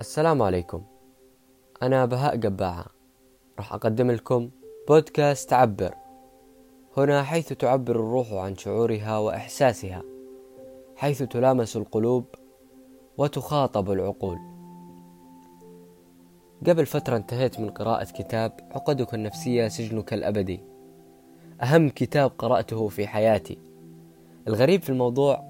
السلام عليكم. أنا بهاء قباعة راح أقدم لكم بودكاست تعبر هنا حيث تعبر الروح عن شعورها وإحساسها حيث تلامس القلوب وتخاطب العقول. قبل فترة انتهيت من قراءة كتاب عقدك النفسية سجنك الأبدي. أهم كتاب قرأته في حياتي. الغريب في الموضوع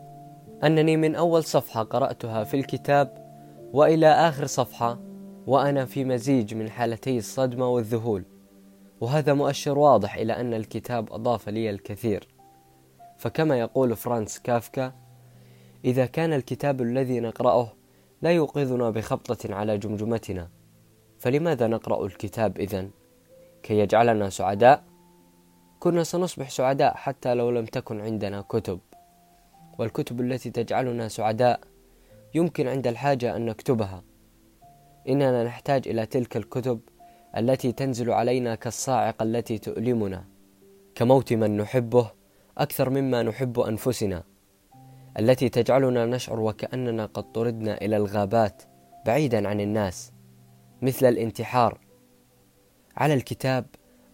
أنني من أول صفحة قرأتها في الكتاب وإلى آخر صفحة وأنا في مزيج من حالتي الصدمة والذهول. وهذا مؤشر واضح إلى أن الكتاب أضاف لي الكثير. فكما يقول فرانس كافكا إذا كان الكتاب الذي نقرأه لا يوقظنا بخبطة على جمجمتنا فلماذا نقرأ الكتاب إذن؟ كي يجعلنا سعداء؟ كنا سنصبح سعداء حتى لو لم تكن عندنا كتب. والكتب التي تجعلنا سعداء يمكن عند الحاجة أن نكتبها. إننا نحتاج إلى تلك الكتب التي تنزل علينا كالصاعقة التي تؤلمنا كموت من نحبه أكثر مما نحب أنفسنا التي تجعلنا نشعر وكأننا قد طردنا إلى الغابات بعيدا عن الناس مثل الانتحار. على الكتاب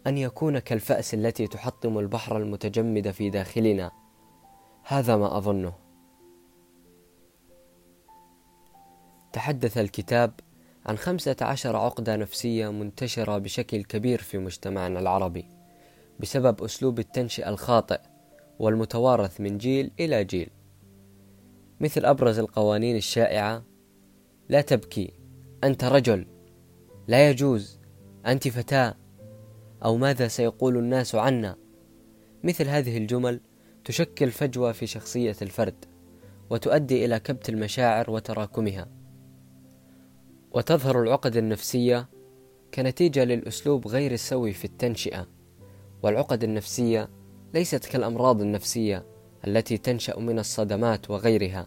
أن يكون كالفأس التي تحطم البحر المتجمد في داخلنا. هذا ما أظنه. تحدث الكتاب عن خمسة عشر عقدة نفسية منتشرة بشكل كبير في مجتمعنا العربي بسبب أسلوب التنشئة الخاطئ والمتوارث من جيل إلى جيل. مثل أبرز القوانين الشائعة لا تبكي أنت رجل لا يجوز أنت فتاة أو ماذا سيقول الناس عنا؟ مثل هذه الجمل تشكل فجوة في شخصية الفرد وتؤدي إلى كبت المشاعر وتراكمها. وتظهر العقد النفسية كنتيجة للأسلوب غير السوي في التنشئة والعقد النفسية ليست كالأمراض النفسية التي تنشأ من الصدمات وغيرها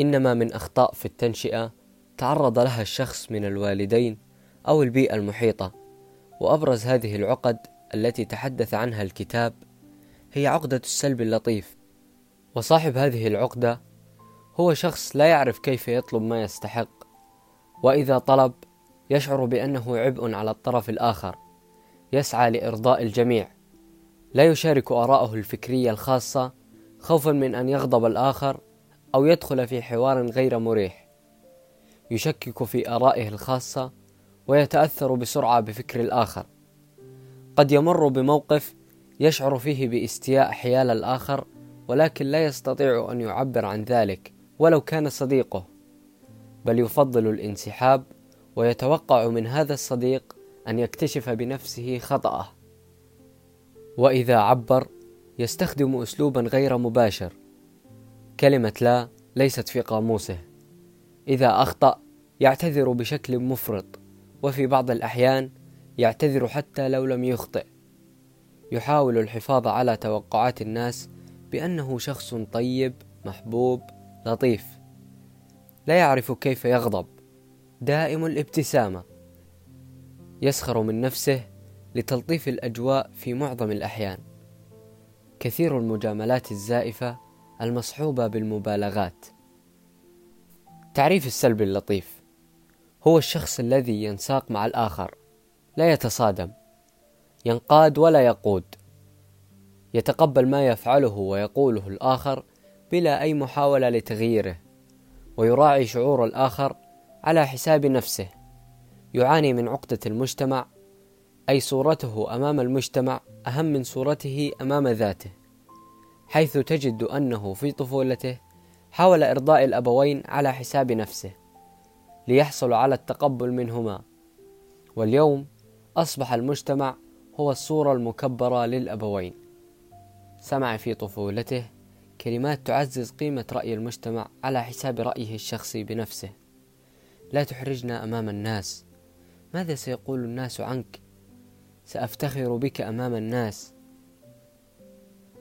إنما من أخطاء في التنشئة تعرض لها الشخص من الوالدين أو البيئة المحيطة وأبرز هذه العقد التي تحدث عنها الكتاب هي عقدة السلب اللطيف. وصاحب هذه العقدة هو شخص لا يعرف كيف يطلب ما يستحق. وإذا طلب يشعر بأنه عبء على الطرف الآخر يسعى لإرضاء الجميع. لا يشارك آراءه الفكرية الخاصة خوفا من أن يغضب الآخر أو يدخل في حوار غير مريح. يشكك في آرائه الخاصة ويتأثر بسرعة بفكر الآخر. قد يمر بموقف يشعر فيه باستياء حيال الآخر ولكن لا يستطيع أن يعبر عن ذلك ولو كان صديقه. بل يفضل الانسحاب ويتوقع من هذا الصديق أن يكتشف بنفسه خطأه. وإذا عبر يستخدم اسلوبا غير مباشر. كلمة لا ليست في قاموسه. إذا أخطأ يعتذر بشكل مفرط. وفي بعض الأحيان يعتذر حتى لو لم يخطئ. يحاول الحفاظ على توقعات الناس بأنه شخص طيب محبوب لطيف. لا يعرف كيف يغضب. دائم الابتسامة. يسخر من نفسه لتلطيف الأجواء في معظم الأحيان. كثير المجاملات الزائفة المصحوبة بالمبالغات. تعريف السلب اللطيف. هو الشخص الذي ينساق مع الآخر. لا يتصادم. ينقاد ولا يقود. يتقبل ما يفعله ويقوله الآخر بلا أي محاولة لتغييره. ويراعي شعور الآخر على حساب نفسه. يعاني من عقدة المجتمع أي صورته أمام المجتمع أهم من صورته أمام ذاته حيث تجد أنه في طفولته حاول إرضاء الأبوين على حساب نفسه ليحصل على التقبل منهما. واليوم أصبح المجتمع هو الصورة المكبرة للأبوين. سمع في طفولته كلمات تعزز قيمة رأي المجتمع على حساب رأيه الشخصي بنفسه. لا تحرجنا أمام الناس. ماذا سيقول الناس عنك؟ سأفتخر بك أمام الناس.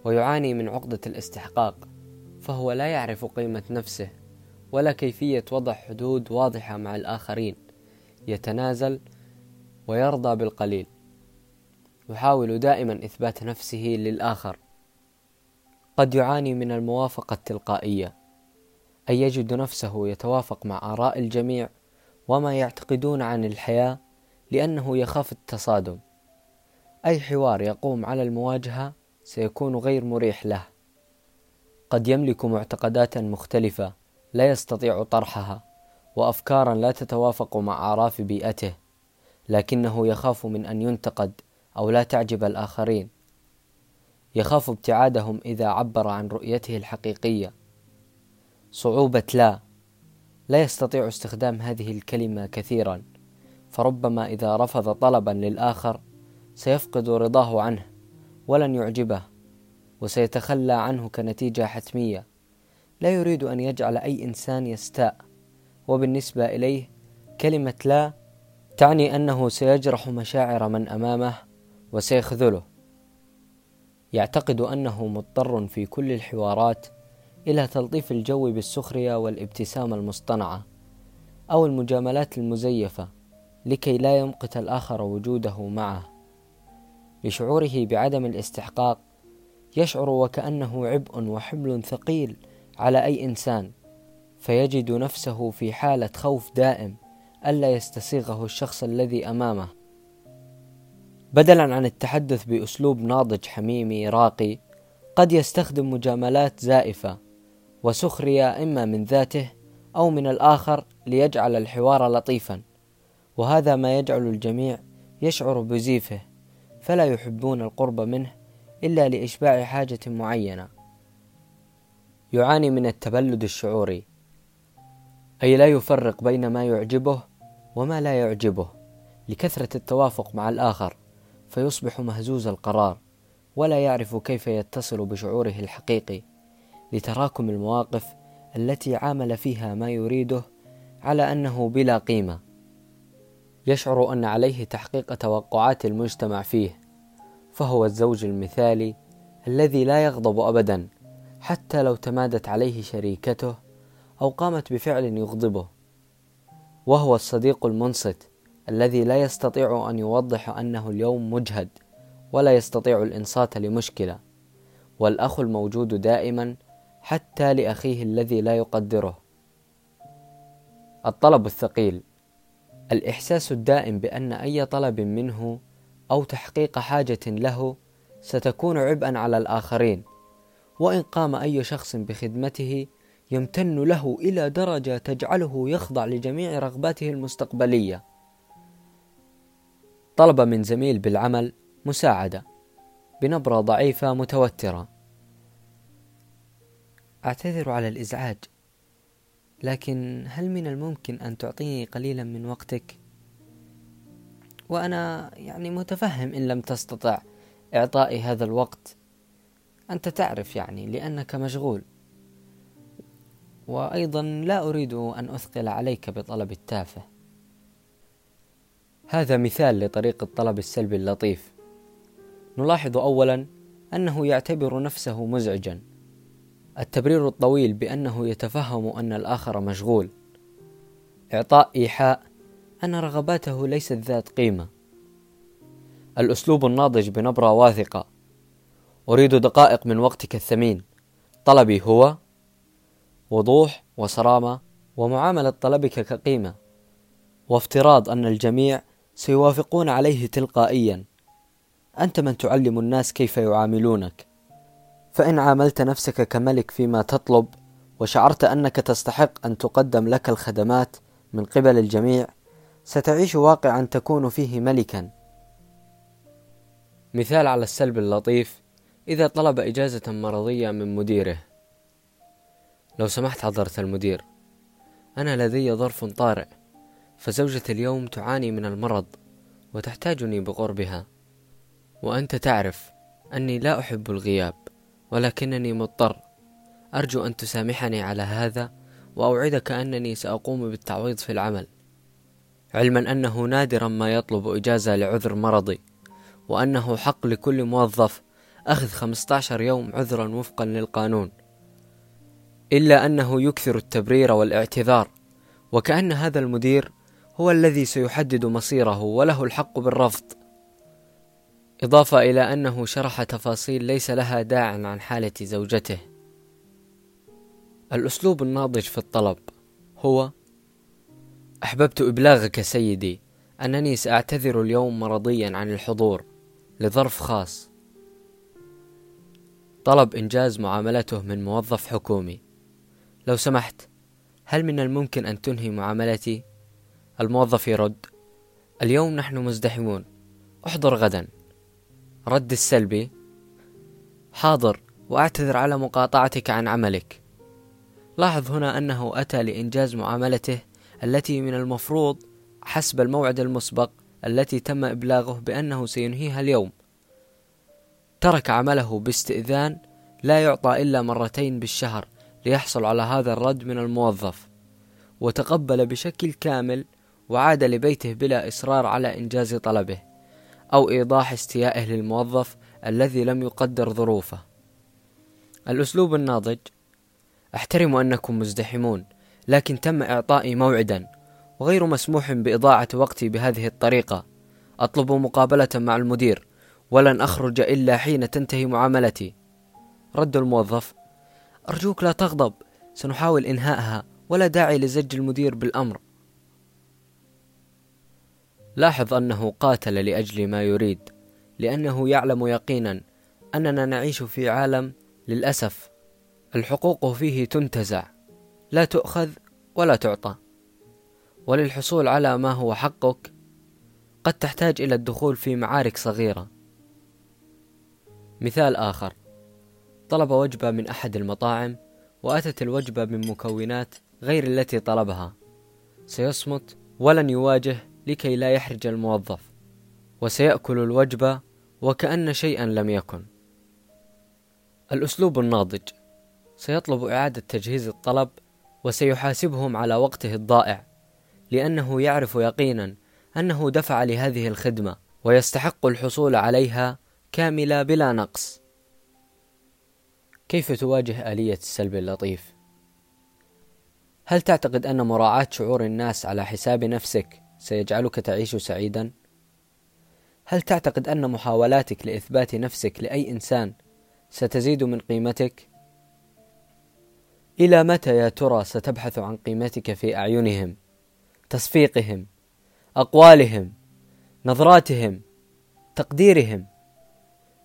ويعاني من عقدة الاستحقاق فهو لا يعرف قيمة نفسه ولا كيفية وضع حدود واضحة مع الآخرين. يتنازل ويرضى بالقليل. يحاول دائما إثبات نفسه للآخر. قد يعاني من الموافقة التلقائية أي يجد نفسه يتوافق مع آراء الجميع وما يعتقدون عن الحياة لأنه يخاف التصادم. أي حوار يقوم على المواجهة سيكون غير مريح له. قد يملك معتقدات مختلفة لا يستطيع طرحها وأفكارا لا تتوافق مع أعراف بيئته لكنه يخاف من أن ينتقد أو لا تعجب الآخرين. يخاف ابتعادهم إذا عبر عن رؤيته الحقيقية. صعوبة لا. لا يستطيع استخدام هذه الكلمة كثيرا. فربما إذا رفض طلبا للآخر سيفقد رضاه عنه ولن يعجبه وسيتخلى عنه كنتيجة حتمية. لا يريد أن يجعل أي إنسان يستاء. وبالنسبة إليه كلمة لا تعني أنه سيجرح مشاعر من أمامه وسيخذله. يعتقد أنه مضطر في كل الحوارات إلى تلطيف الجو بالسخرية والابتسامة المصطنعة أو المجاملات المزيفة لكي لا يمقت الآخر وجوده معه. لشعوره بعدم الاستحقاق يشعر وكأنه عبء وحمل ثقيل على أي إنسان فيجد نفسه في حالة خوف دائم ألا يستسيغه الشخص الذي أمامه. بدلا عن التحدث بأسلوب ناضج حميمي راقي قد يستخدم مجاملات زائفة وسخرية إما من ذاته أو من الآخر ليجعل الحوار لطيفا وهذا ما يجعل الجميع يشعر بزيفه فلا يحبون القرب منه إلا لإشباع حاجة معينة. يعاني من التبلد الشعوري. أي لا يفرق بين ما يعجبه وما لا يعجبه لكثرة التوافق مع الآخر. فيصبح مهزوز القرار ولا يعرف كيف يتصل بشعوره الحقيقي لتراكم المواقف التي عامل فيها ما يريده على أنه بلا قيمة. يشعر أن عليه تحقيق توقعات المجتمع فيه فهو الزوج المثالي الذي لا يغضب ابدا حتى لو تمادت عليه شريكته أو قامت بفعل يغضبه وهو الصديق المنصت الذي لا يستطيع أن يوضح أنه اليوم مجهد ولا يستطيع الإنصات لمشكلة. والأخ الموجود دائما حتى لأخيه الذي لا يقدره. الطلب الثقيل. الإحساس الدائم بأن أي طلب منه أو تحقيق حاجة له ستكون عبئا على الآخرين. وإن قام أي شخص بخدمته يمتن له إلى درجة تجعله يخضع لجميع رغباته المستقبلية. طلب من زميل بالعمل مساعدة بنبرة ضعيفة متوترة. أعتذر على الإزعاج لكن هل من الممكن أن تعطيني قليلا من وقتك؟ وأنا يعني متفهم إن لم تستطع اعطائي هذا الوقت. أنت تعرف يعني لأنك مشغول. وأيضا لا أريد أن أثقل عليك بطلب التافه. هذا مثال لطريقه طلب السلبي اللطيف. نلاحظ اولا أنه يعتبر نفسه مزعجا. التبرير الطويل بأنه يتفهم أن الآخر مشغول. إعطاء إيحاء أن رغباته ليست ذات قيمة. الأسلوب الناضج بنبرة واثقة. أريد دقائق من وقتك الثمين. طلبي هو وضوح وصرامة ومعاملة طلبك كقيمة. وافتراض أن الجميع سيوافقون عليه تلقائيا. أنت من تعلم الناس كيف يعاملونك. فإن عاملت نفسك كملك فيما تطلب وشعرت أنك تستحق أن تقدم لك الخدمات من قبل الجميع ستعيش واقعا تكون فيه ملكا. مثال على السلب اللطيف إذا طلب إجازة مرضية من مديره. لو سمحت حضره المدير أنا لدي ظرف طارئ. فزوجتي اليوم تعاني من المرض وتحتاجني بقربها. وأنت تعرف أني لا أحب الغياب ولكنني مضطر. أرجو أن تسامحني على هذا وأوعدك أنني سأقوم بالتعويض في العمل. علما أنه نادرا ما يطلب إجازة لعذر مرضي وأنه حق لكل موظف أخذ 15 يوم عذرا وفقا للقانون. إلا أنه يكثر التبرير والإعتذار وكأن هذا المدير هو الذي سيحدد مصيره وله الحق بالرفض إضافة إلى أنه شرح تفاصيل ليس لها داع عن حالة زوجته. الأسلوب الناضج في الطلب هو: أحببت إبلاغك سيدي أنني سأعتذر اليوم مرضيا عن الحضور لظرف خاص طلب إنجاز معاملته من موظف حكومي لو سمحت هل من الممكن أن تنهي معاملتي؟ الموظف يرد اليوم نحن مزدحمون احضر غدا. رد السلبي حاضر وأعتذر على مقاطعتك عن عملك. لاحظ هنا أنه أتى لإنجاز معاملته التي من المفروض حسب الموعد المسبق التي تم إبلاغه بأنه سينهيها اليوم. ترك عمله باستئذان لا يعطى إلا مرتين بالشهر ليحصل على هذا الرد من الموظف وتقبل بشكل كامل وعاد لبيته بلا إصرار على إنجاز طلبه أو إيضاح استيائه للموظف الذي لم يقدر ظروفه. الأسلوب الناضج أحترم أنكم مزدحمون لكن تم إعطائي موعدا وغير مسموح بإضاعة وقتي بهذه الطريقة. أطلب مقابلة مع المدير ولن أخرج إلا حين تنتهي معاملتي. رد الموظف أرجوك لا تغضب سنحاول إنهائها ولا داعي لزج المدير بالأمر. لاحظ أنه قاتل لأجل ما يريد لأنه يعلم يقينا أننا نعيش في عالم للأسف الحقوق فيه تنتزع لا تؤخذ ولا تعطى. وللحصول على ما هو حقك قد تحتاج إلى الدخول في معارك صغيرة. مثال آخر طلب وجبة من أحد المطاعم وأتت الوجبة من مكونات غير التي طلبها. سيصمت ولن يواجه لكي لا يحرج الموظف وسيأكل الوجبة وكأن شيئا لم يكن الأسلوب الناضج سيطلب إعادة تجهيز الطلب وسيحاسبهم على وقته الضائع لأنه يعرف يقينا أنه دفع لهذه الخدمة ويستحق الحصول عليها كاملة بلا نقص كيف تواجه آلية السلب اللطيف؟ هل تعتقد أن مراعاة شعور الناس على حساب نفسك سيجعلك تعيش سعيدا؟ هل تعتقد أن محاولاتك لإثبات نفسك لأي إنسان ستزيد من قيمتك؟ إلى متى يا ترى ستبحث عن قيمتك في أعينهم؟ تصفيقهم، أقوالهم، نظراتهم، تقديرهم.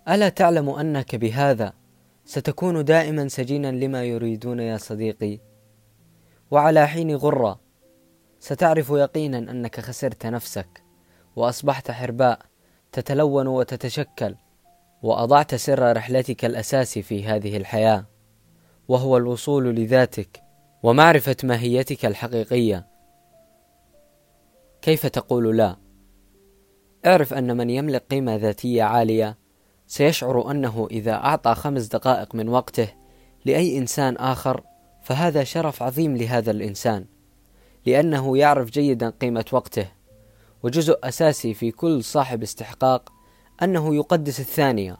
ألا تعلم أنك بهذا ستكون دائما سجينا لما يريدون يا صديقي؟ وعلى حين غرة ستعرف يقينا أنك خسرت نفسك وأصبحت حرباء تتلون وتتشكل وأضعت سر رحلتك الأساسي في هذه الحياة وهو الوصول لذاتك ومعرفة ماهيتك الحقيقية كيف تقول لا؟ اعرف أن من يملك قيمة ذاتية عالية سيشعر أنه إذا أعطى خمس دقائق من وقته لأي إنسان آخر فهذا شرف عظيم لهذا الإنسان لأنه يعرف جيدا قيمة وقته وجزء أساسي في كل صاحب استحقاق أنه يقدس الثانية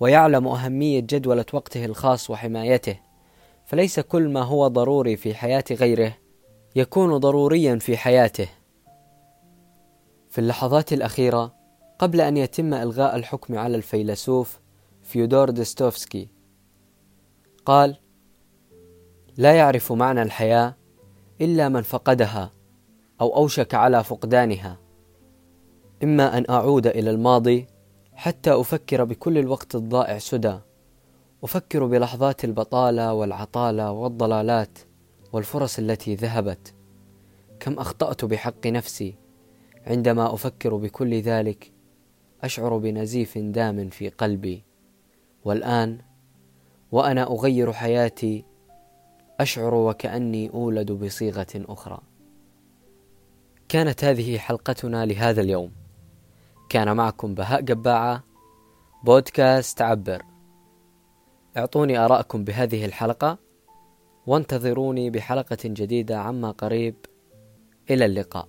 ويعلم أهمية جدولة وقته الخاص وحمايته فليس كل ما هو ضروري في حياة غيره يكون ضروريا في حياته. في اللحظات الأخيرة قبل أن يتم إلغاء الحكم على الفيلسوف فيودور ديستوفسكي قال لا يعرف معنى الحياة إلا من فقدها أو أوشك على فقدانها. إما أن أعود إلى الماضي حتى أفكر بكل الوقت الضائع سدى أفكر بلحظات البطالة والعطالة والضلالات والفرص التي ذهبت. كم أخطأت بحق نفسي عندما أفكر بكل ذلك أشعر بنزيف دام في قلبي. والآن وأنا أغير حياتي أشعر وكأني أولد بصيغة أخرى. كانت هذه حلقتنا لهذا اليوم. كان معكم بهاء قباعة بودكاست عبر. اعطوني آراءكم بهذه الحلقة وانتظروني بحلقة جديدة عما قريب. إلى اللقاء.